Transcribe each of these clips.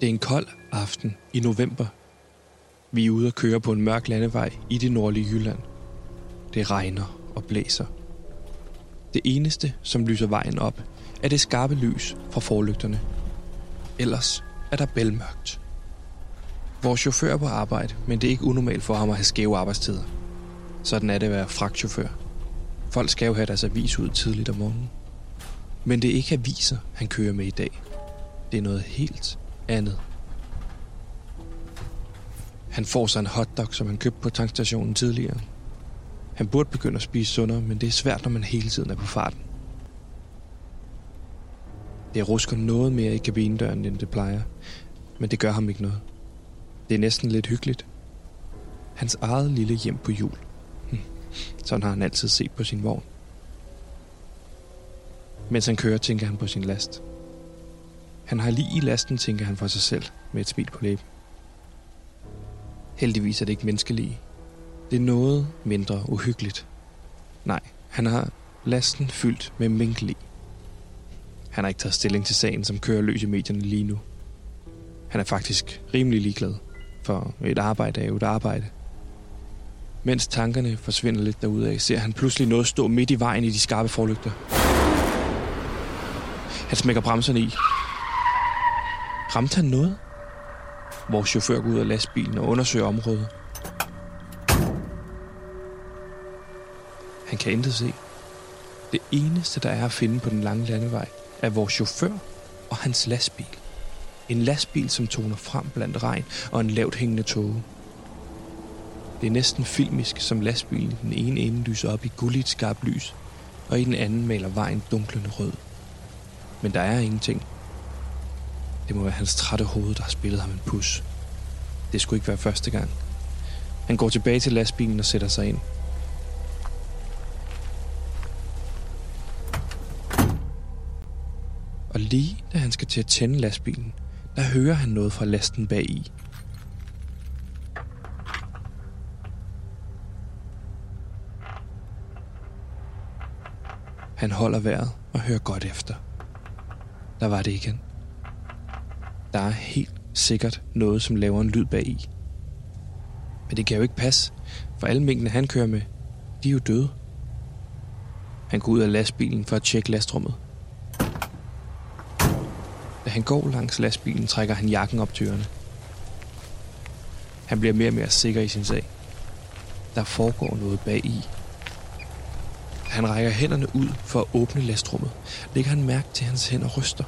Det er en kold aften i november. Vi er ude at køre på en mørk landevej i det nordlige Jylland. Det regner og blæser. Det eneste, som lyser vejen op, er det skarpe lys fra forlygterne. Ellers er der bælmørkt. Vores chauffør er på arbejde, men det er ikke unormalt for ham at have skæve arbejdstider. Sådan er det at være fragtchauffør. Folk skal jo have deres avis ud tidligt om morgenen. Men det er ikke aviser, han kører med i dag. Det er noget helt andet. Han får sig en hotdog, som han købte på tankstationen tidligere. Han burde begynde at spise sundere, men det er svært, når man hele tiden er på farten. Det rusker noget mere i kabinedøren, end det plejer, men det gør ham ikke noget. Det er næsten lidt hyggeligt. Hans eget lille hjem på jul. Hm. Sådan har han altid set på sin vogn. Mens han kører, tænker han på sin last. Han har lige i lasten, tænker han for sig selv, med et smil på læben. Heldigvis er det ikke menneskelige. Det er noget mindre uhyggeligt. Nej, han har lasten fyldt med minkel i. Han har ikke taget stilling til sagen, som kører løs i medierne lige nu. Han er faktisk rimelig ligeglad, for et arbejde er jo et arbejde. Mens tankerne forsvinder lidt derudad, ser han pludselig noget stå midt i vejen i de skarpe forlygter. Han smækker bremserne i. Ramte han noget? Vores chauffør går ud af lastbilen og undersøger området. Han kan intet se. Det eneste, der er at finde på den lange landevej, er vores chauffør og hans lastbil. En lastbil, som toner frem blandt regn og en lavt hængende tåge. Det er næsten filmisk, som lastbilen i den ene ende lyser op i gulligt skarpt lys, og i den anden maler vejen dunklende rød. Men der er ingenting. Det må være hans trætte hoved, der har spillet ham en pus. Det skulle ikke være første gang. Han går tilbage til lastbilen og sætter sig ind. Og lige da han skal til at tænde lastbilen, der hører han noget fra lasten bag i. Han holder vejret og hører godt efter. Der var det igen. Der er helt sikkert noget, som laver en lyd bag i. Men det kan jo ikke passe, for alle mængdene, han kører med, de er jo døde. Han går ud af lastbilen for at tjekke lastrummet. Da han går langs lastbilen, trækker han jakken op til ørerne. Han bliver mere og mere sikker i sin sag. Der foregår noget bag i. Da han rækker hænderne ud for at åbne lastrummet, lægger han mærke til, at hans hænder ryster.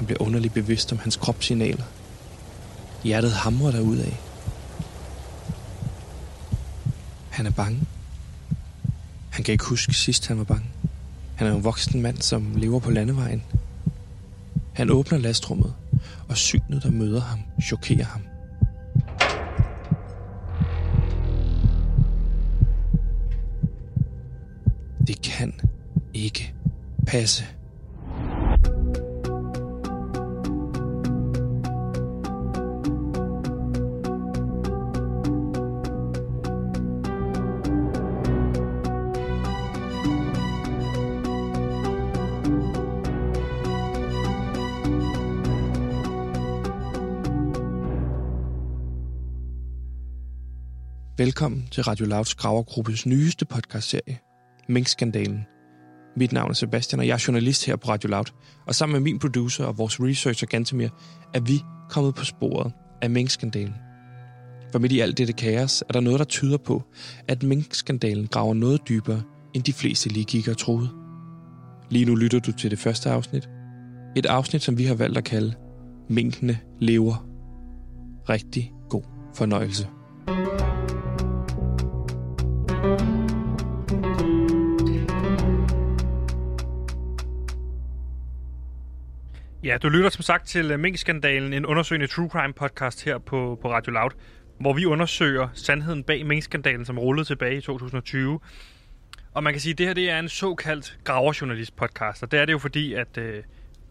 Han bliver underligt bevidst om hans kropssignaler. Hjertet hamrer af. Han er bange. Han kan ikke huske sidst, han var bange. Han er en voksen mand, som lever på landevejen. Han åbner lastrummet, og synet, der møder ham, chokerer ham. Det kan ikke passe. Velkommen til Radio Louds Gravergruppes nyeste podcastserie, Minkskandalen. Mit navn er Sebastian, og jeg er journalist her på Radio Loud. Og sammen med min producer og vores researcher Gantemir, er vi kommet på sporet af minkskandalen. For midt i alt dette kaos er der noget, der tyder på, at minkskandalen graver noget dybere, end de fleste lige kigger og troede. Lige nu lytter du til det første afsnit. Et afsnit, som vi har valgt at kalde Minkene lever. Rigtig god fornøjelse. Ja, du lytter som sagt til Minkskandalen, Mink-skandalen, en undersøgende true crime podcast her på, på Radio Loud, hvor vi undersøger sandheden bag Mink-skandalen, som rullede tilbage i 2020. Og man kan sige, at det her det er en såkaldt graverjournalist podcast, og det er det jo fordi, at øh,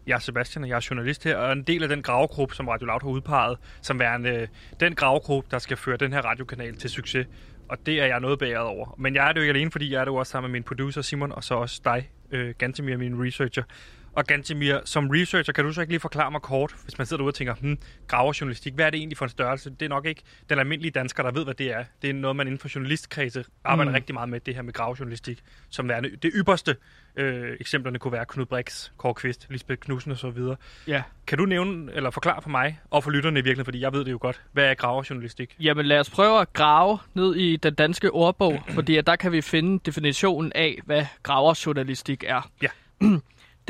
jeg er Sebastian, og jeg er journalist her, og en del af den gravegruppe, som Radio Loud har udpeget, som værende øh, den gravegruppe, der skal føre den her radiokanal til succes. Og det er jeg noget bæret over. Men jeg er det jo ikke alene, fordi jeg er det jo også sammen med min producer Simon, og så også dig, øh, Gantemir, min researcher. Og Gantemir, som researcher, kan du så ikke lige forklare mig kort, hvis man sidder derude og tænker, hmm, graverjournalistik, hvad er det egentlig for en størrelse? Det er nok ikke den almindelige dansker, der ved, hvad det er. Det er noget, man inden for journalistkredse arbejder mm. rigtig meget med, det her med graverjournalistik, som værende det ypperste. Øh, eksemplerne kunne være Knud Brix, Kåre Kvist, Lisbeth Knudsen og så videre. Ja. Kan du nævne, eller forklare for mig, og for lytterne i virkeligheden, fordi jeg ved det jo godt, hvad er graverjournalistik? Jamen lad os prøve at grave ned i den danske ordbog, fordi der kan vi finde definitionen af, hvad graverjournalistik er. Ja.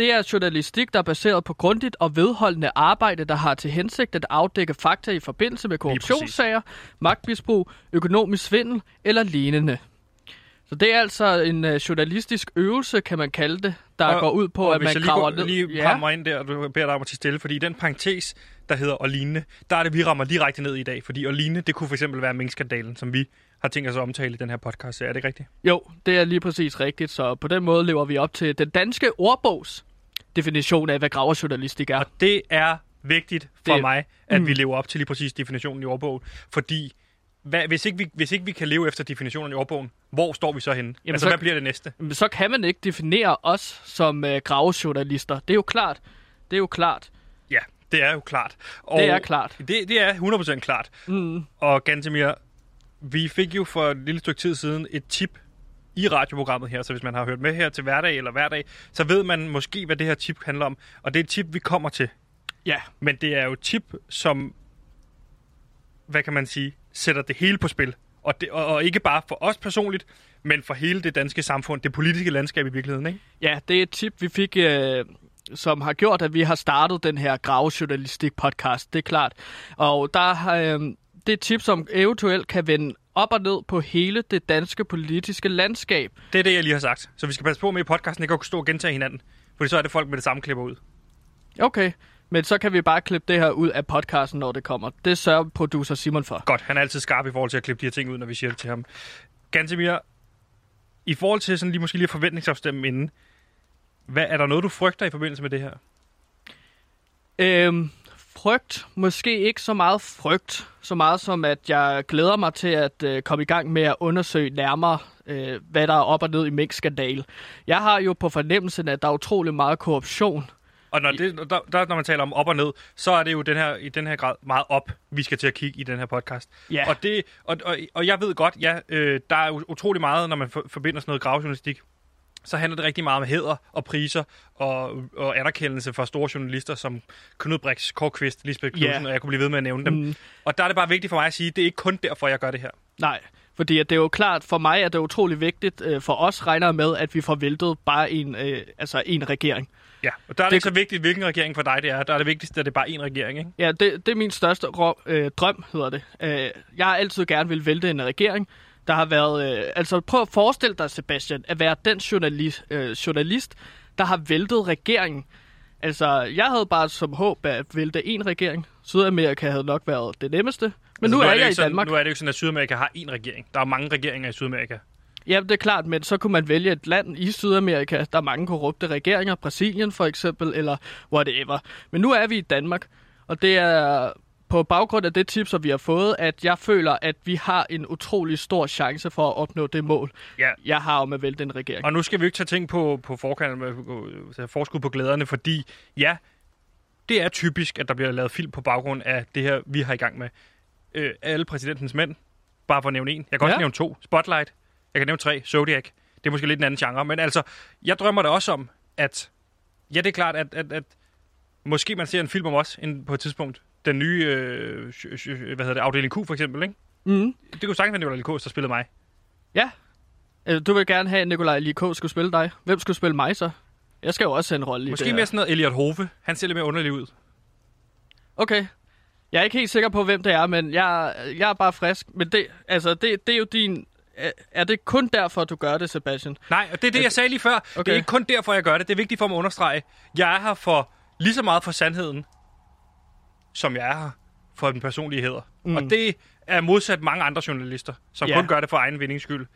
Det er journalistik, der er baseret på grundigt og vedholdende arbejde, der har til hensigt at afdække fakta i forbindelse med korruptionssager, magtmisbrug, økonomisk svindel eller lignende. Så det er altså en uh, journalistisk øvelse, kan man kalde det, der Og- går ud på, og at man graver ned. lige ja. ind der, og du beder dig om at til stille, fordi den parentes, der hedder og lignende, der er det, vi rammer direkte ned i dag. Fordi og lignende, det kunne for eksempel være minkskandalen, som vi har tænkt os at omtale i den her podcast. Er det ikke rigtigt? Jo, det er lige præcis rigtigt, så på den måde lever vi op til den danske ordbogs definition af, hvad graverjournalistik er. Og det er vigtigt for Det- mig, at Mm. vi lever op til lige præcis definitionen i ordbogen. Fordi hvad, hvis, ikke vi, hvis ikke vi kan leve efter definitionen i ordbogen, hvor står vi så henne? Jamen, altså, så- hvad bliver det næste? Men så kan man ikke definere os som øh, gravejournalister. Det er jo klart. Det er jo klart. Ja, det er jo klart. Og Det er klart. Det, det er 100% klart. Mm. Og Gantemir, vi fik jo for et lille stykke tid siden et tip i radioprogrammet her, så hvis man har hørt med her til hverdag eller hverdag, så ved man måske, hvad det her tip handler om. Og det er et tip, vi kommer til. Ja, Men det er jo et tip, som, hvad kan man sige, sætter det hele på spil. Og, det, og, og ikke bare for os personligt, men for hele det danske samfund, det politiske landskab i virkeligheden, ikke? ja det er et tip, vi fik, øh, som har gjort, at vi har startet den her gravejournalistik podcast. Det er klart. Og der øh, det er et tip, som eventuelt kan vende op og ned på hele det danske politiske landskab. Det er det, jeg lige har sagt. Så vi skal passe på med i podcasten ikke at kunne stå og gentage hinanden. Fordi så er det folk med det samme klipper ud. Okay, men så kan vi bare klippe det her ud af podcasten, når det kommer. Det sørger producer Simon for. Godt, han er altid skarp i forhold til at klippe de her ting ud, når vi siger det til ham. Gantemir, i forhold til sådan lige måske lige at forventningsafstemme inden, hvad, er der noget, du frygter i forbindelse med det her? Øhm, frygt. Måske ikke så meget frygt, så meget som at jeg glæder mig til at øh, komme i gang med at undersøge nærmere, øh, hvad der er op og ned i Mink-skandal. Jeg har jo på fornemmelsen, at der er utrolig meget korruption. Og når, det, der, der, når man taler om op og ned, så er det jo den her, i den her grad meget op, vi skal til at kigge i den her podcast. Ja. Og, det, og, og, og jeg ved godt, ja, øh, der er utrolig meget, når man for, forbinder sådan noget gravjournalistik, så handler det rigtig meget om hæder og priser og, og anerkendelse for store journalister som Knud Brix, Kåre Kvist, Lisbeth Knudsen, Ja. og jeg kunne blive ved med at nævne dem. Mm. Og der er det bare vigtigt for mig at sige, at det er ikke kun derfor, jeg gør det her. Nej, fordi at det er jo klart, for mig er det utrolig vigtigt, øh, for os regner med, at vi får væltet bare en, øh, altså en regering. Ja, og der er det, Det- ikke så vigtigt, hvilken regering for dig det er. Der er det vigtigste, at det er bare én regering, ikke? Ja, det, det er min største rå, øh, drøm, hedder det. Øh, jeg har altid gerne vil vælte en regering. Der har været... Øh, altså, prøv at forestille dig, Sebastian, at være den journalist, øh, journalist der har væltet regeringen. Altså, jeg havde bare som håb at vælte en regering. Sydamerika havde nok været det nemmeste. Men Altså, nu, er det jeg i sådan, Danmark. Nu er det jo ikke sådan, at Sydamerika har én regering. Der er mange regeringer i Sydamerika. Ja, det er klart, men så kunne man vælge et land i Sydamerika. Der er mange korrupte regeringer, Brasilien for eksempel, eller whatever. Men nu er vi i Danmark, og det er på baggrund af det tip, som vi har fået, at jeg føler, at vi har en utrolig stor chance for at opnå det mål, Ja. jeg har om at vælte en regering. Og nu skal vi ikke tage ting på, på forkant forskud på glæderne, fordi ja, det er typisk, at der bliver lavet film på baggrund af det her, vi har i gang med. Øh, alle præsidentens mænd, bare for at nævne en. Jeg kan også Ja. nævne to. Spotlight. Jeg kan nævne tre. Zodiac. Det er måske lidt en anden genre. Men altså, jeg drømmer da også om, at... Ja, det er klart, at, at, at måske man ser en film om os en, på et tidspunkt. Den nye, øh, hvad hedder det, afdeling Q for eksempel, ikke? Mm. Det kunne sagtens være Nicolai Likos, der spillede mig. Ja. Øh, Du vil gerne have, at Nikolaj Likå skulle spille dig. Hvem skulle spille mig så? Jeg skal jo også have en rolle i Måske det mere sådan noget Elliot Hove. Han ser lidt mere underlig ud. Okay. Jeg er ikke helt sikker på, hvem det er, men jeg, jeg er bare frisk. Men det, altså, det, det er jo din... er- det kun derfor, du gør det, Sebastian? Nej, og det er det, jeg sagde lige før. Okay. Det er ikke kun derfor, jeg gør det. Det er vigtigt for mig at understrege. Jeg er her for lige så meget for sandheden, som jeg er her for den personlige heder. Mm. Og det er modsat mange andre journalister, som Ja. kun gør det for egen vindings skyld.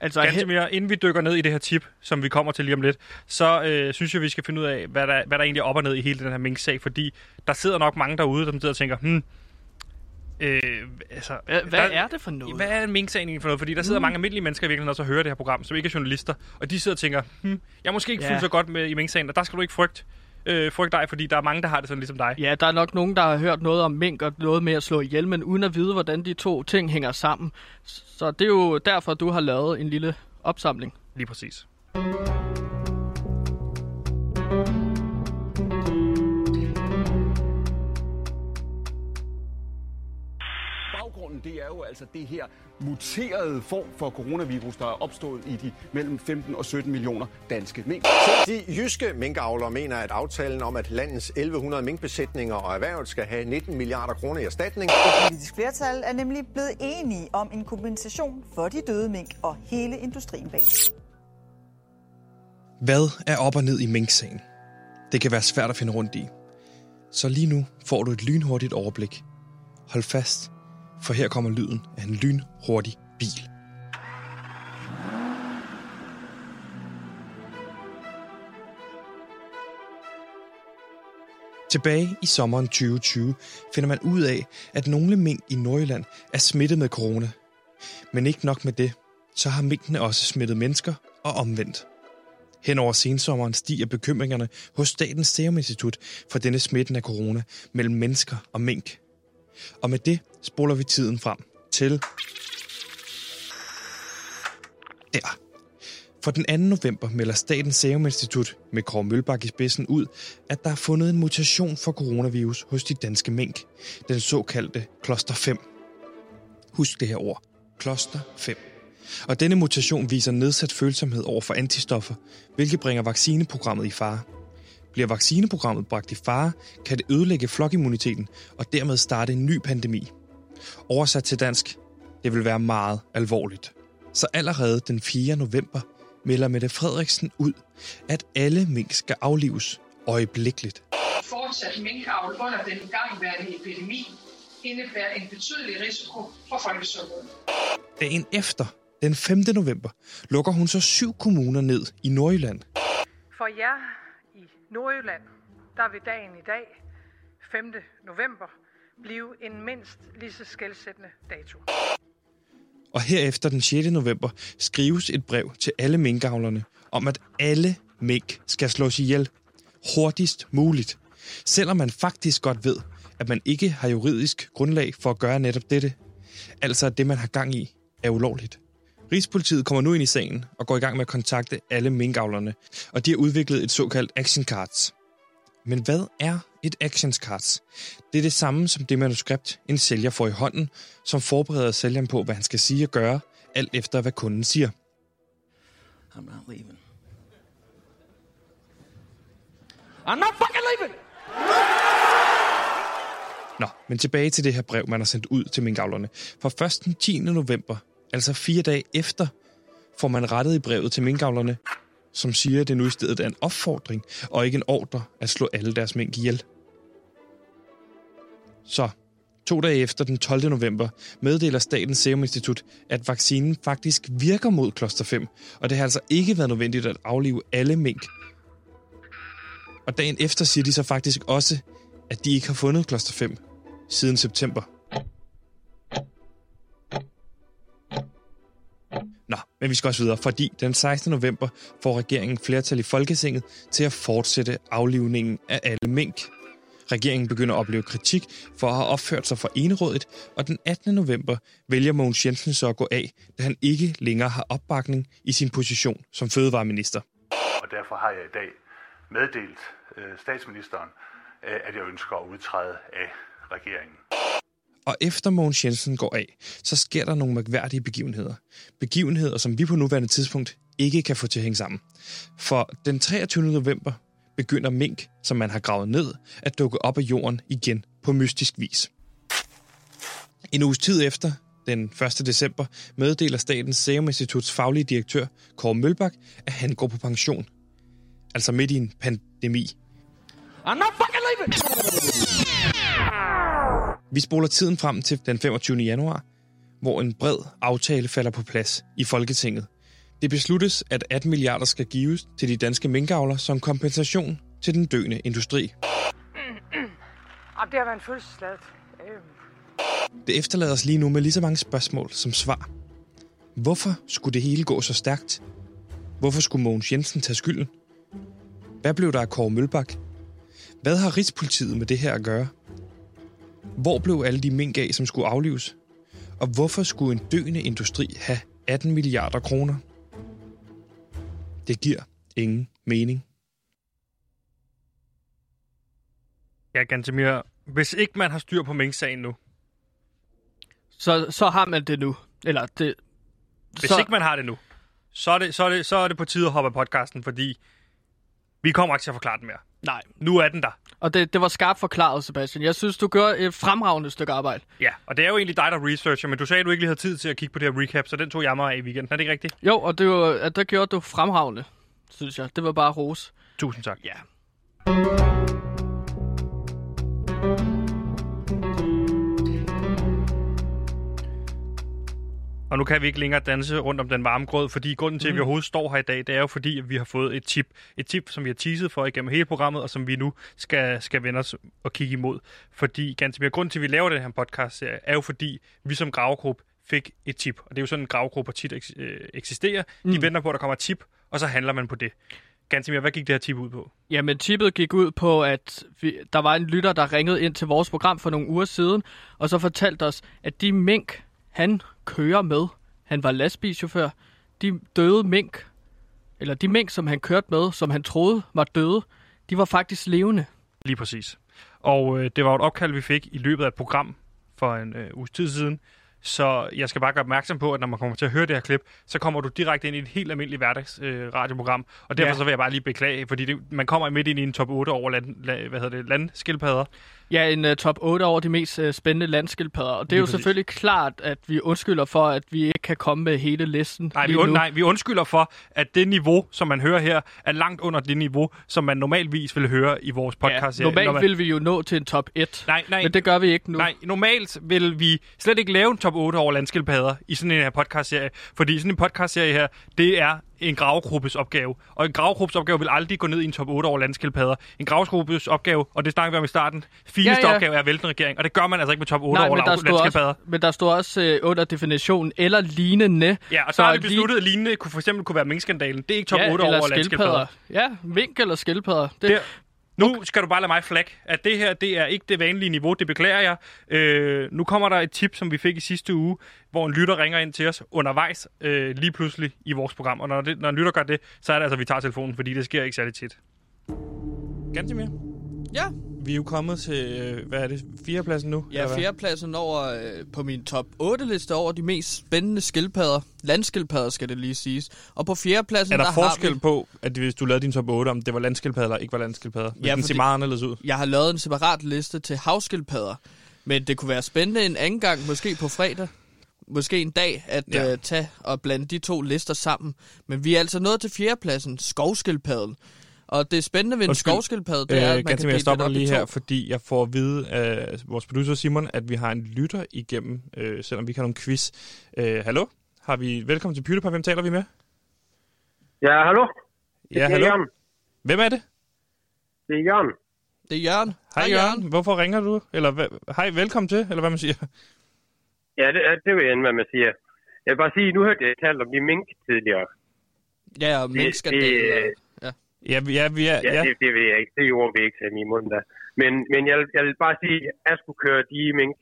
Altså, Ganske mere, inden vi dykker ned i det her tip, som vi kommer til lige om lidt, så øh, synes jeg, vi skal finde ud af, hvad der, hvad der egentlig er op og ned i hele den her Mink-sag, fordi der sidder nok mange derude, der sidder og tænker, hmm, øh, altså, Hvad, hvad der, er det for noget? hvad er en mink-sagen egentlig for noget? Fordi der sidder mm. mange almindelige mennesker i virkeligheden også og hører det her program, som ikke er journalister, og de sidder og tænker, hmm, jeg er måske ikke Ja. fuldt så godt med i mink-sagen, og der skal du ikke frygte. Øh, frygt dig, fordi der er mange, der har det sådan ligesom dig. Ja, der er nok nogen, der har hørt noget om mink og noget med at slå ihjel, men uden at vide, hvordan de to ting hænger sammen. Så det er jo derfor, du har lavet en lille opsamling. Lige præcis. Det er jo altså det her muterede form for coronavirus, der er opstået i de mellem 15 og 17 millioner danske mink. De jyske minkavlere mener, at aftalen om, at landets 1100 minkbesætninger og erhvervet skal have 19 milliarder kroner i erstatning. Et politisk flertal er nemlig blevet enige om en kompensation for de døde mink og hele industrien bag. Hvad er op og ned i minksagen? Det kan være svært at finde rundt i. Så lige nu får du et lynhurtigt overblik. Hold fast, for her kommer lyden af en lynhurtig bil. Tilbage i sommeren 2020 finder man ud af, at nogle mink i Nordjylland er smittet med corona. Men ikke nok med det, så har minkene også smittet mennesker og omvendt. Hen over sensommeren stiger bekymringerne hos Statens Serum Institut for denne smitten af corona mellem mennesker og mink. Og med det spoler vi tiden frem til... Der. For den 2. november melder Statens Serum Institut med Kåre Mølbak i spidsen ud, at der er fundet en mutation for coronavirus hos de danske mink, den såkaldte kloster 5. Husk det her ord. Kloster 5. Og denne mutation viser nedsat følsomhed over for antistoffer, hvilket bringer vaccineprogrammet i fare. Bliver vaccineprogrammet bragt i fare, kan det ødelægge flokimmuniteten og dermed starte en ny pandemi. Oversat til dansk, det vil være meget alvorligt. Så allerede den 4. november melder Mette Frederiksen ud, at alle mink skal aflives øjeblikkeligt. Fortsat minkavl under den gangværende epidemi indebærer en betydelig risiko for folkesundheden. Dagen efter, den 5. november, lukker hun så syv kommuner ned i Nordjylland. For jer i Nordjylland, der vil dagen i dag, 5. november, blive en mindst lige så skældsættende dato. Og herefter den 6. november skrives et brev til alle minkavlerne om, at alle mink skal slås ihjel hurtigst muligt. Selvom man faktisk godt ved, at man ikke har juridisk grundlag for at gøre netop dette. Altså at det, man har gang i, er ulovligt. Rigspolitiet kommer nu ind i sagen og går i gang med at kontakte alle minkavlerne, og de har udviklet et såkaldt action cards. Men hvad er et action cards? Det er det samme som det manuskript, en sælger får i hånden, som forbereder sælgeren på, hvad han skal sige og gøre, alt efter hvad kunden siger. I'm not leaving. I'm not fucking leaving! Nå, men tilbage til det her brev, man har sendt ud til minkavlerne. For først den 10. november, altså fire dage efter, får man rettet i brevet til minkavlerne, som siger, at det nu i stedet er en opfordring og ikke en ordre at slå alle deres mink ihjel. Så, to dage efter den 12. november, meddeler Statens Serum Institut, at vaccinen faktisk virker mod kloster 5, og det har altså ikke været nødvendigt at aflive alle mink. Og dagen efter siger de så faktisk også, at de ikke har fundet kloster 5 siden september. Men vi skal også videre, fordi den 16. november får regeringen flertal i Folketinget til at fortsætte aflivningen af alle mink. Regeringen begynder at opleve kritik for at have opført sig for enerådigt, og den 18. november vælger Mogens Jensen så at gå af, da han ikke længere har opbakning i sin position som fødevareminister. Og derfor har jeg i dag meddelt øh, statsministeren, øh, at jeg ønsker at udtræde af regeringen. Og efter Mogens Jensen går af, så sker der nogle mærkværdige begivenheder. Begivenheder, som vi på nuværende tidspunkt ikke kan få til at hænge sammen. For den 23. november begynder mink, som man har gravet ned, at dukke op af jorden igen på mystisk vis. En uges tid efter, den 1. december, meddeler Statens Serum Instituts faglige direktør, Kåre Mølbak, at han går på pension. Altså midt i en pandemi. I'm not fucking leaving! Vi spoler tiden frem til den 25. januar, hvor en bred aftale falder på plads i Folketinget. Det besluttes, at 18 milliarder skal gives til de danske minkavler som kompensation til den døende industri. Jamen, det har været en følelsesladet. Øh, Det efterlader os lige nu med lige så mange spørgsmål som svar. Hvorfor skulle det hele gå så stærkt? Hvorfor skulle Mogens Jensen tage skylden? Hvad blev der af Kåre Mølbak? Hvad har Rigspolitiet med det her at gøre? Hvor blev alle de mink af, som skulle aflives? Og hvorfor skulle en døende industri have 18 milliarder kroner? Det giver ingen mening. Ja, Gantemir, hvis ikke man har styr på Mink-sagen nu, Så, så har man det nu. Eller det... hvis så, ikke man har det nu, så er det, så er det, så er det på tide at hoppe af podcasten, fordi vi kommer ikke til at forklare den mere. Nej. Nu er den der. Og det, det var skarpt forklaret, Sebastian. Jeg synes, du gør et fremragende stykke arbejde. Ja, og det er jo egentlig dig, der researcher, men du sagde, at du ikke lige havde tid til at kigge på det her recap, så den tog jeg mig af i weekenden. Er det ikke rigtigt? Jo, og det var, at der gjorde du fremragende, synes jeg. Det var bare ros. Tusind tak. Ja. Og nu kan vi ikke længere danse rundt om den varme grød, fordi grunden til, at vi Mhm. overhovedet står her i dag, det er jo fordi, at vi har fået et tip. Et tip, som vi har teaset for igennem hele programmet, og som vi nu skal, skal vende os og kigge imod. Fordi ganske mere grund til, at vi laver den her podcast er jo fordi, vi som gravegruppe fik et tip. Og det er jo sådan, en gravegruppe tit eks- øh, eksisterer. De Mm. venter på, at der kommer et tip, og så handler man på det. Ganske mere, hvad gik det her tip ud på? Jamen, tippet gik ud på, at vi, der var en lytter, der ringede ind til vores program for nogle uger siden, og så fortalte os, at de mink, han kører med, han var lastbilchauffør, de døde mink, eller de mink, som han kørte med, som han troede var døde, de var faktisk levende. Lige præcis. Og øh, det var et opkald, vi fik i løbet af et program for en øh, uges tid siden. Så jeg skal bare gøre opmærksom på, at når man kommer til at høre det her klip, så kommer du direkte ind i et helt almindeligt hverdags øh. Og derfor Ja. så vil jeg bare lige beklage, fordi det, man kommer midt ind i en top 8 over land, la, hvad hedder det, landskildpadder. Ja, en uh, top 8 over de mest uh, spændende landskildpadder, og det er Lige jo præcis. selvfølgelig klart, at vi undskylder for, at vi ikke kan komme med hele listen Nej vi, und, nej, vi undskylder for, at det niveau, som man hører her, er langt under det niveau, som man normalvis vil høre i vores podcast. ja, normalt vil vi jo nå til en top 1, Nej, nej, men det gør vi ikke nu. Nej, normalt vil vi slet ikke lave en top 8 over landskildpadder i sådan en her podcastserie, fordi sådan en podcastserie her, det er en gravegruppes opgave. Og en gravegruppes opgave vil aldrig gå ned i en top 8 over landskildpadder. En gravegruppes opgave, og det snakker vi om i starten, fineste Ja, ja, opgave er at vælte en regering, og det gør man altså ikke med top 8 Nej, over men der, landskildpadder. også, men der står også øh, under definitionen eller lignende. Ja, og så, så har vi besluttet, at lignende kunne for eksempel kunne være minkskandalen. Det er ikke top ja, 8 eller over landskildpadder. skildpadder. Ja, mink eller skildpadder. Det, Der. Nu skal du bare lade mig flag, at det her, det er ikke det vanlige niveau, det beklager jeg. Øh, nu kommer der et tip, som vi fik i sidste uge, hvor en lytter ringer ind til os undervejs, øh, lige pludselig i vores program. Og når, det, når en lytter gør det, så er det altså, at vi tager telefonen, fordi det sker ikke særlig tit. Gantemir, Ja, vi er jo kommet til, øh, hvad er det, fjerdepladsen nu? ja fjerdepladsen over øh, på min top 8-liste over de mest spændende skildpadder. Landskildpadder skal det lige siges. Og på fjerdepladsen, Er der, der forskel har vi, på, at hvis du lavede din top 8, om det var landskildpadder eller ikke var landskildpadder? Vil Ja, den se meget anderledes ud? Jeg har lavet en separat liste til havskildpadder. Men det kunne være spændende en anden gang, måske på fredag. Måske en dag, at ja. øh, tage og blande de to lister sammen. Men vi er altså nået til fjerdepladsen, skovskildpadden. Og det spændende ved en skovskildpadde, det er, at man kan Ganske, dele jeg stopper lige her, fordi jeg får at vide af vores producer Simon, at vi har en lytter igennem, øh, selvom vi har nogen quiz. Øh, hallo? Har vi velkommen til PewDiePie. Hvem taler vi med? Ja, hallo? Ja, er hallo. Jørgen. Hvem er det? Det er Jørgen. Det er Jørgen. Hej Jørgen. Hvorfor ringer du? Eller hej, velkommen til, eller hvad man siger. Ja, det, det ved jeg ikke, hvad man siger. Jeg vil bare sige, nu hørte jeg talt om de mink tidligere. Ja, og Det- minkskandalen. det- Ja. Ja, er, Ja, ja. Det, det ved jeg ikke. Det ord vil jeg ikke tage i min mund der. Men, men jeg, jeg vil bare sige, at jeg skulle køre de mink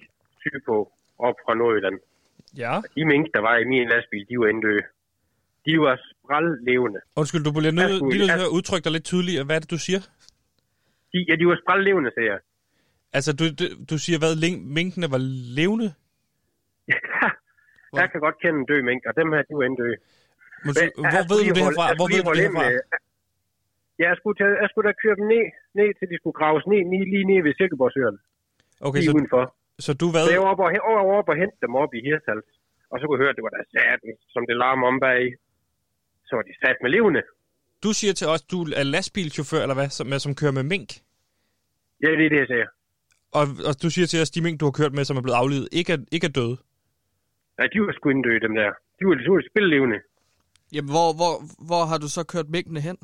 på op fra Nordjylland. ja. De mink, der var i min lastbil, de var inddøde. De var sprællevende. Undskyld, du bliver nødt til at udtrykke dig lidt tydeligt. Hvad er det, du siger? De, ja, de var sprællevende, siger jeg. Altså, du, du, siger, hvad minkene var levende? jeg kan godt kende en død mink, og dem her, de var inddøde. Jeg hvor skulle ved du det herfra? Hvor skulle ved du det herfra? Ja, jeg skulle, tage, jeg skulle da køre dem ned, ned til de skulle graves ned, lige, lige ned ved Silkeborgsøen. Okay, lige så, udenfor. så du hvad? Så jeg var oppe og, over, over op og hente dem op i Hirtals. Og så kunne jeg høre, at det var der saten, som det larmer om bag. Så var de sat med levende. Du siger til os, du er lastbilchauffør, eller hvad, som, som kører med mink? Ja, det er det, jeg siger. Og, og du siger til os, de mink, du har kørt med, som er blevet aflivet, ikke er, ikke er døde? Ja, de var sgu inddøde, dem der. De var, de var spillelevende. Jamen, hvor, hvor, hvor har du så kørt minkene hen?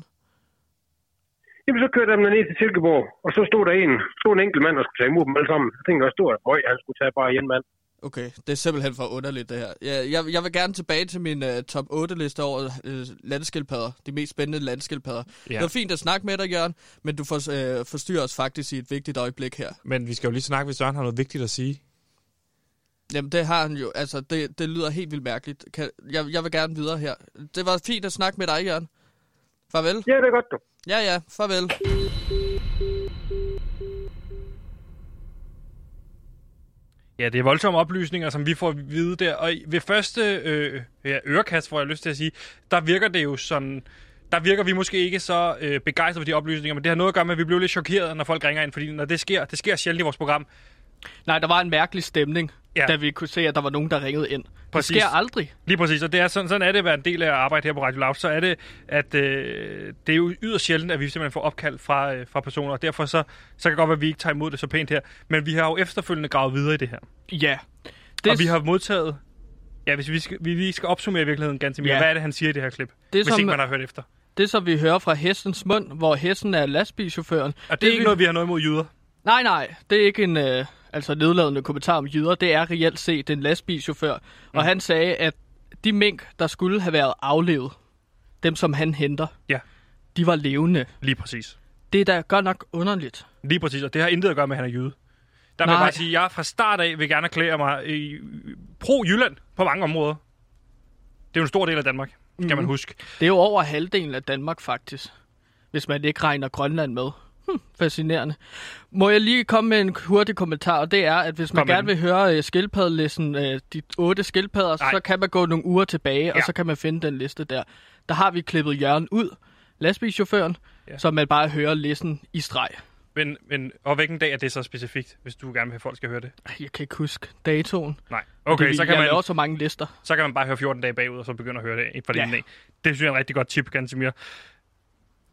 Jamen, så kørte jeg dem ned til Silkeborg, og så stod der en, stod en enkelt mand, der skulle tage imod dem alle sammen. Jeg tænkte, der stod der, høj, han skulle tage bare en mand. Okay, det er simpelthen for underligt det her. Jeg, jeg, jeg vil gerne tilbage til min uh, top 8 liste over uh, landskildpadder. De mest spændende landskildpadder. Ja. Det var fint at snakke med dig, Jørgen, men du for, uh, forstyrrer os faktisk i et vigtigt øjeblik her. Men vi skal jo lige snakke, hvis Søren har noget vigtigt at sige. Jamen, det har han jo. Altså, det, det lyder helt vildt mærkeligt. Kan, jeg, jeg vil gerne videre her. Det var fint at snakke med dig, Jørgen. Farvel. Ja, det er godt, du. Ja, ja. Farvel. Ja, det er voldsomme oplysninger, som vi får at vide der. Og ved første øh, ja, ørekast, får jeg lyst til at sige, der virker det jo sådan... Der virker vi måske ikke så øh, begejstrede for de oplysninger, men det har noget at gøre med, at vi bliver lidt chokeret, når folk ringer ind, fordi når det sker, det sker sjældent i vores program. Nej, der var en mærkelig stemning, ja. da vi kunne se, at der var nogen, der ringede ind. Præcis. Det sker aldrig. Lige præcis, og det er sådan, sådan er det at være en del af arbejde her på Radio Loud. Så er det, at øh, det er jo yderst sjældent, at vi simpelthen får opkald fra, øh, fra personer, og derfor så, så kan det godt være, at vi ikke tager imod det så pænt her. Men vi har jo efterfølgende gravet videre i det her. Ja. Det... Og vi har modtaget... Ja, hvis vi, skal, vi skal opsummere i virkeligheden ganske mere. Ja. Hvad er det, han siger i det her klip? Det, hvis som, ikke man har hørt efter. Det, som vi hører fra hestens mund, hvor hesten er lastbilchaufføren. Og det er det, ikke vi... noget, vi har noget imod jyder? Nej, nej. Det er ikke en... Øh altså nedladende kommentar om jyder, det er reelt set en lastbilchauffør. Mm. Og han sagde, at de mink, der skulle have været aflevet, dem som han henter, ja. de var levende. Lige præcis. Det er da godt nok underligt. Lige præcis, og det har intet at gøre med, at han er jyde. Der vil jeg bare sige, at jeg fra start af vil gerne erklære mig i pro-Jylland på mange områder. Det er jo en stor del af Danmark, skal mm. man huske. Det er jo over halvdelen af Danmark faktisk, hvis man ikke regner Grønland med. Hmm, fascinerende. Må jeg lige komme med en hurtig kommentar, og det er, at hvis man gerne vil høre uh, skildpaddelisten, uh, de otte skildpadder, Nej. så kan man gå nogle uger tilbage, ja. og så kan man finde den liste der. Der har vi klippet Jørgen ud, lastbilchaufføren, ja. så man bare hører listen i streg. Men, men og hvilken dag er det så specifikt, hvis du gerne vil have, at folk skal høre det? Jeg kan ikke huske datoen. Nej. Okay, det, så kan jeg man... laver så mange lister. Så kan man bare høre 14 dage bagud, og så begynde at høre det fra ja. din dag. Det synes jeg er et rigtig godt tip, Gansimir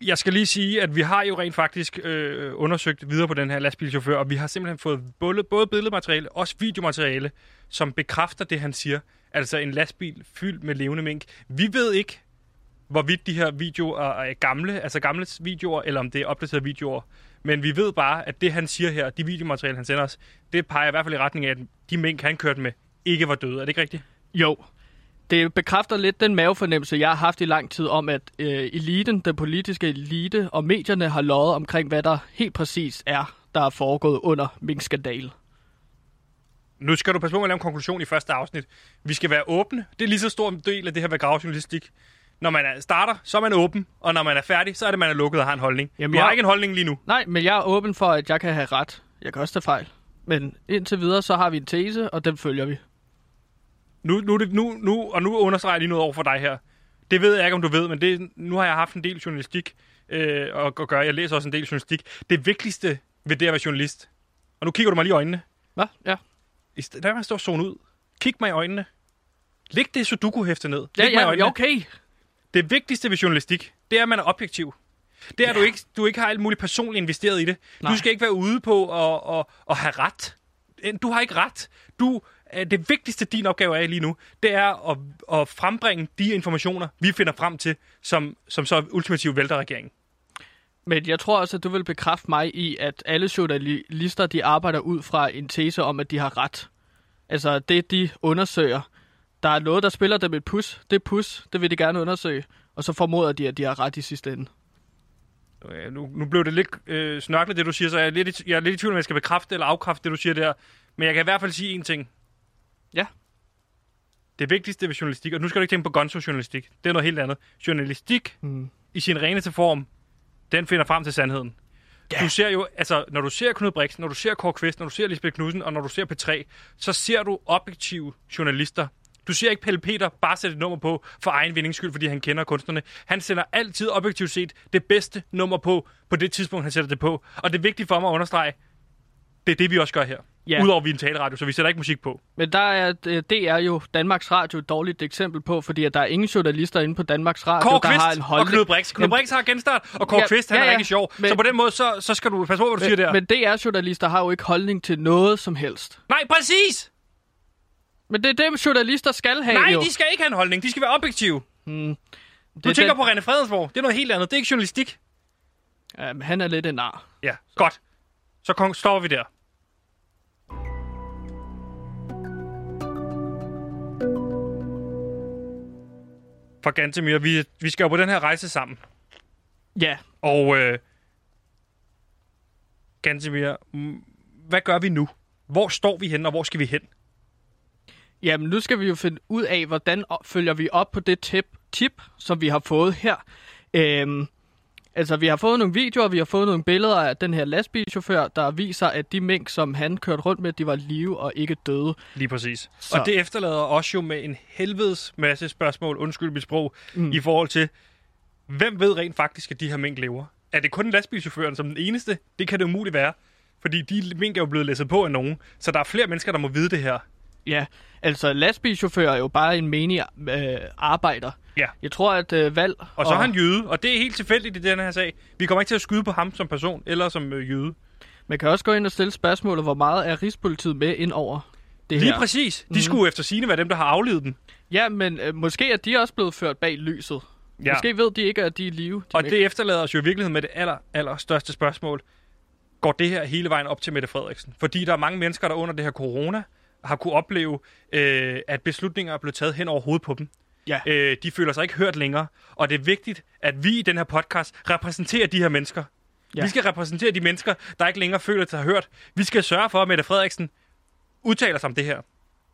jeg skal lige sige, at vi har jo rent faktisk øh, undersøgt videre på den her lastbilchauffør, og vi har simpelthen fået både, både billedmateriale, også videomateriale, som bekræfter det, han siger. Altså en lastbil fyldt med levende mink. Vi ved ikke, hvorvidt de her videoer er gamle, altså gamle videoer, eller om det er opdaterede videoer. Men vi ved bare, at det, han siger her, de videomateriale, han sender os, det peger i hvert fald i retning af, at de mink, han kørte med, ikke var døde. Er det ikke rigtigt? Jo, det bekræfter lidt den mavefornemmelse, jeg har haft i lang tid om, at øh, eliten, den politiske elite og medierne har lovet omkring, hvad der helt præcis er, der er foregået under minkskandal. Nu skal du passe på med at lave en konklusion i første afsnit. Vi skal være åbne. Det er lige så stor en del af det her med gravjournalistik. Når man starter, så er man åben, og når man er færdig, så er det, man er lukket og har en holdning. Jamen, du har jeg... ikke en holdning lige nu. Nej, men jeg er åben for, at jeg kan have ret. Jeg kan også tage fejl. Men indtil videre, så har vi en tese, og den følger vi. Nu, nu, nu, nu, og nu understreger jeg lige noget over for dig her. Det ved jeg ikke, om du ved, men det, nu har jeg haft en del journalistik øh, og, og gøre. Jeg læser også en del journalistik. Det vigtigste ved det at være journalist, og nu kigger du mig lige i øjnene. Hvad? Ja. I stedet for at stå zone ud, kig mig i øjnene. Læg det Sudoku-hæfte ned. Læg ja, ja, mig i okay. Det vigtigste ved journalistik, det er, at man er objektiv. Det er, ja. at du ikke, du ikke har alt muligt personligt investeret i det. Nej. Du skal ikke være ude på at, at, at have ret. Du har ikke ret. Du det vigtigste din opgave er lige nu, det er at, at frembringe de informationer, vi finder frem til, som, som så ultimativt vælter regeringen. Men jeg tror også, at du vil bekræfte mig i, at alle journalister, de arbejder ud fra en tese om, at de har ret. Altså det, de undersøger. Der er noget, der spiller dem et pus. Det pus, det vil de gerne undersøge. Og så formoder de, at de har ret i sidste ende. Okay, nu, nu blev det lidt øh, snørklet, det du siger, så jeg er, lidt jeg er lidt i tvivl, om jeg skal bekræfte eller afkræfte det, du siger der. Men jeg kan i hvert fald sige en ting. Ja. Det vigtigste ved journalistik, og nu skal du ikke tænke på gonzo-journalistik, det er noget helt andet. Journalistik mm. i sin reneste form, den finder frem til sandheden. Ja. Du ser jo, altså, når du ser Knud Brix, når du ser Kåre Kvist, når du ser Lisbeth Knudsen, og når du ser P3, så ser du objektive journalister. Du ser ikke Pelle Peter bare sætte et nummer på for egen vindings skyld, fordi han kender kunstnerne. Han sender altid objektivt set det bedste nummer på, på det tidspunkt, han sætter det på. Og det er vigtigt for mig at understrege, det er det, vi også gør her. Ja. Udover vi er en taleradio, så vi sætter ikke musik på. Men der er, det er jo Danmarks Radio et dårligt eksempel på, fordi at der er ingen journalister inde på Danmarks Radio, Kåre der Kvist har en holdning. og Knud Brix. Knud Brix har genstart, og Kåre ja, Kvist, han ja, ja, er rigtig sjov. Men, så på den måde, så, så skal du passe på, hvad du men, siger der. Men DR-journalister har jo ikke holdning til noget som helst. Nej, præcis! Men det er det, journalister skal have, Nej, jo. de skal ikke have en holdning. De skal være objektive. Hmm. Det du tænker den... på René Fredensborg. Det er noget helt andet. Det er ikke journalistik. Ja, han er lidt en nar. Ja, så. godt. Så stopper vi der. For Gantemir. Vi, vi skal jo på den her rejse sammen. Ja. Og øh, Gantemir, hvad gør vi nu? Hvor står vi hen, og hvor skal vi hen? Jamen, nu skal vi jo finde ud af, hvordan følger vi op på det tip, tip som vi har fået her. Øhm, altså, vi har fået nogle videoer, vi har fået nogle billeder af den her lastbilchauffør, der viser, at de mink, som han kørte rundt med, de var live og ikke døde. Lige præcis. Så. Og det efterlader os jo med en helvedes masse spørgsmål, undskyld mit sprog, Mm. i forhold til, hvem ved rent faktisk, at de her mink lever? Er det kun lastbilchaufføren som den eneste? Det kan det umuligt være. Fordi de mink er jo blevet læsset på af nogen. Så der er flere mennesker, der må vide det her. Ja, altså lastbilchauffør er jo bare en menig øh, arbejder. Ja. Jeg tror, at øh, valg... Og så er han jøde, og det er helt tilfældigt i den her sag. Vi kommer ikke til at skyde på ham som person, eller som øh, jøde. Man kan også gå ind og stille spørgsmålet, hvor meget er Rigspolitiet med ind over det Lige her? præcis. De Mhm. skulle efter sine være dem, der har aflevet dem. Ja, men øh, måske er de også blevet ført bag lyset. Ja. Måske ved de ikke, at de er i live. De Og det efterlader os jo i virkeligheden med det aller, aller største spørgsmål. Går det her hele vejen op til Mette Frederiksen? Fordi der er mange mennesker, der under det her corona har kunne opleve, øh, at beslutninger er blevet taget hen over hovedet på dem. Ja. Øh, de føler sig ikke hørt længere. Og det er vigtigt, at vi i den her podcast repræsenterer de her mennesker. Ja. Vi skal repræsentere de mennesker, der ikke længere føler sig hørt. Vi skal sørge for, at Mette Frederiksen udtaler sig om det her.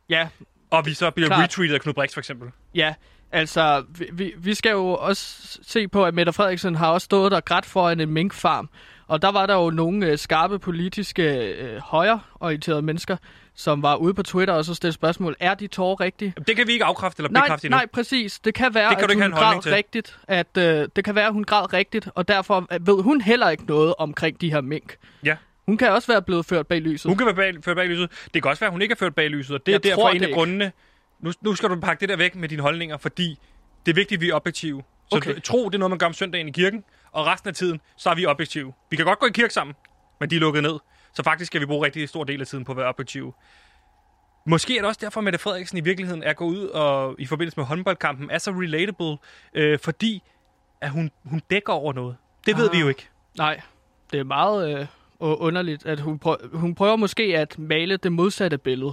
Ja, Og vi så bliver Klart. retweetet af Knud Brix for eksempel. Ja, altså, vi, vi, vi skal jo også se på, at Mette Frederiksen har også stået der grædt foran en minkfarm. Og der var der jo nogle øh, skarpe politiske øh, højreorienterede mennesker, som var ude på Twitter og så stillede spørgsmål, er de tårer rigtige? Det kan vi ikke afkræfte eller Nej, bekræfte endnu. nej, præcis. Det kan være, Det kan at hun græd til. rigtigt. At, øh, det kan være, at hun græd rigtigt, og derfor øh, ved hun heller ikke noget omkring de her mink. Ja. Hun kan også være blevet ført bag lyset. Hun kan være bag, ført bag lyset. Det kan også være, at hun ikke er ført bag lyset, og det er Jeg derfor tror en det af ikke. grundene. Nu, nu skal du pakke det der væk med dine holdninger, fordi det er vigtigt, at vi er objektive. Så okay. tro, det er noget, man gør om søndagen i kirken, og resten af tiden, så er vi objektive. Vi kan godt gå i kirke sammen, men de er lukket ned. Så faktisk skal vi bruge rigtig stor del af tiden på at være objektive. Måske er det også derfor, at Mette Frederiksen i virkeligheden er gået ud og i forbindelse med håndboldkampen er så relatable, øh, fordi at hun, hun dækker over noget. Det ved Ah. vi jo ikke. Nej, det er meget øh, underligt, at hun, prøver, hun prøver måske at male det modsatte billede.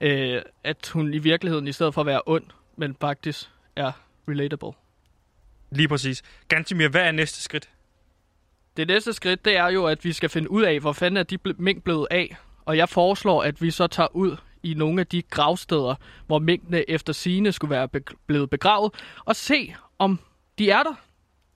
Øh, at hun i virkeligheden, i stedet for at være ond, men faktisk er relatable. Lige præcis. Gantimir, hvad er næste skridt? Det næste skridt, det er jo, at vi skal finde ud af, hvor fanden er de ble- mink blevet af. Og jeg foreslår, at vi så tager ud i nogle af de gravsteder, hvor minkene efter sine skulle være be- blevet begravet, og se, om de er der.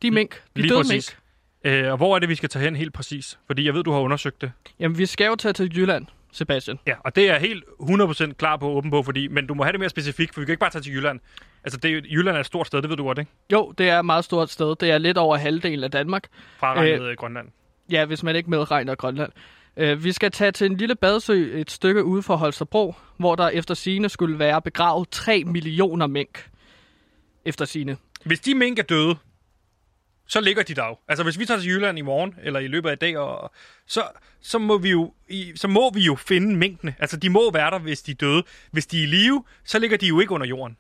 De mink, de Lige døde præcis. mink. Øh, og hvor er det, vi skal tage hen helt præcis? Fordi jeg ved, du har undersøgt det. Jamen, vi skal jo tage til Jylland, Sebastian. Ja, og det er jeg helt 100% klar på åben på, fordi, men du må have det mere specifikt, for vi kan ikke bare tage til Jylland. Altså, det Jylland er et stort sted, det ved du godt, ikke? Jo, det er et meget stort sted. Det er lidt over halvdelen af Danmark. Fraregnet øh, Grønland. Ja, hvis man ikke medregner Grønland. Øh, vi skal tage til en lille badsø et stykke ude for Holstebro, hvor der efter sine skulle være begravet 3 millioner mink. Efter sine. Hvis de mink er døde, så ligger de der jo. Altså, hvis vi tager til Jylland i morgen, eller i løbet af i dag, og, så, så, må vi jo, i, så må vi jo finde minkene. Altså, de må være der, hvis de er døde. Hvis de er i live, så ligger de jo ikke under jorden.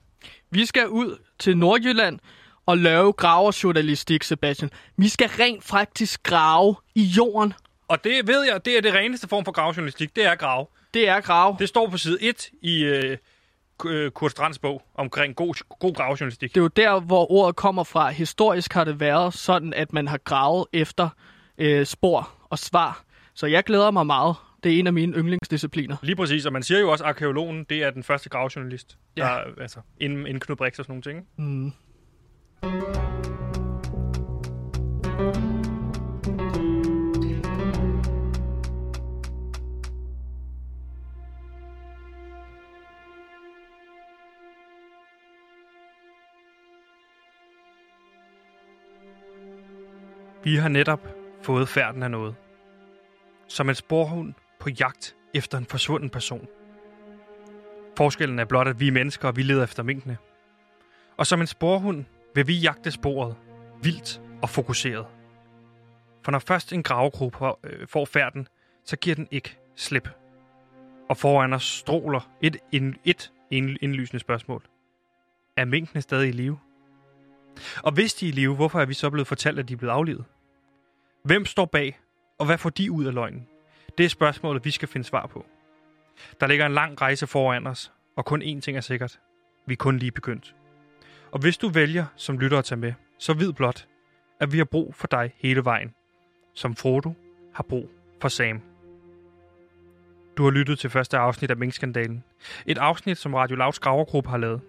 Vi skal ud til Nordjylland og lave graverjournalistik, Sebastian. Vi skal rent faktisk grave i jorden. Og det ved jeg, det er det reneste form for gravjournalistik, det er grave. Det er grave. Det står på side 1 i øh, Kurt Strands bog omkring god, god gravjournalistik. Det er jo der, hvor ordet kommer fra. Historisk har det været sådan, at man har gravet efter øh, spor og svar. Så jeg glæder mig meget. Det er en af mine yndlingsdiscipliner. Lige præcis, og man siger jo også, at arkeologen, det er den første gravjournalist. Ja. Der, altså, inden, inden Knud Brix og sådan nogle ting. Mm. Vi har netop fået færden af noget. Som en sporhund på jagt efter en forsvunden person. Forskellen er blot, at vi er mennesker, og vi leder efter minkene. Og som en sporhund vil vi jagte sporet, vildt og fokuseret. For når først en gravegruppe øh, får færden, så giver den ikke slip. Og foran os stråler et, et, et indlysende spørgsmål. Er minkene stadig i live? Og hvis de er i live, hvorfor er vi så blevet fortalt, at de er blevet aflivet? Hvem står bag, og hvad får de ud af løgnen? Det er spørgsmålet, vi skal finde svar på. Der ligger en lang rejse foran os, og kun én ting er sikkert. Vi er kun lige begyndt. Og hvis du vælger som lytter at tage med, så vid blot, at vi har brug for dig hele vejen, som Frodo har brug for Sam. Du har lyttet til første afsnit af Minkskandalen. Et afsnit, som Radio Louds gravergruppe har lavet.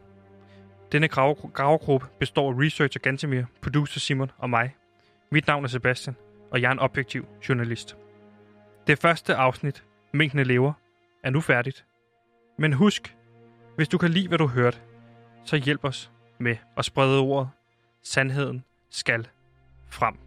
Denne gravergruppe består af researcher Gantemir, producer Simon og mig. Mit navn er Sebastian, og jeg er en objektiv journalist. Det første afsnit, Minkene lever, er nu færdigt. Men husk, hvis du kan lide, hvad du hørte, så hjælp os med at sprede ordet. Sandheden skal frem.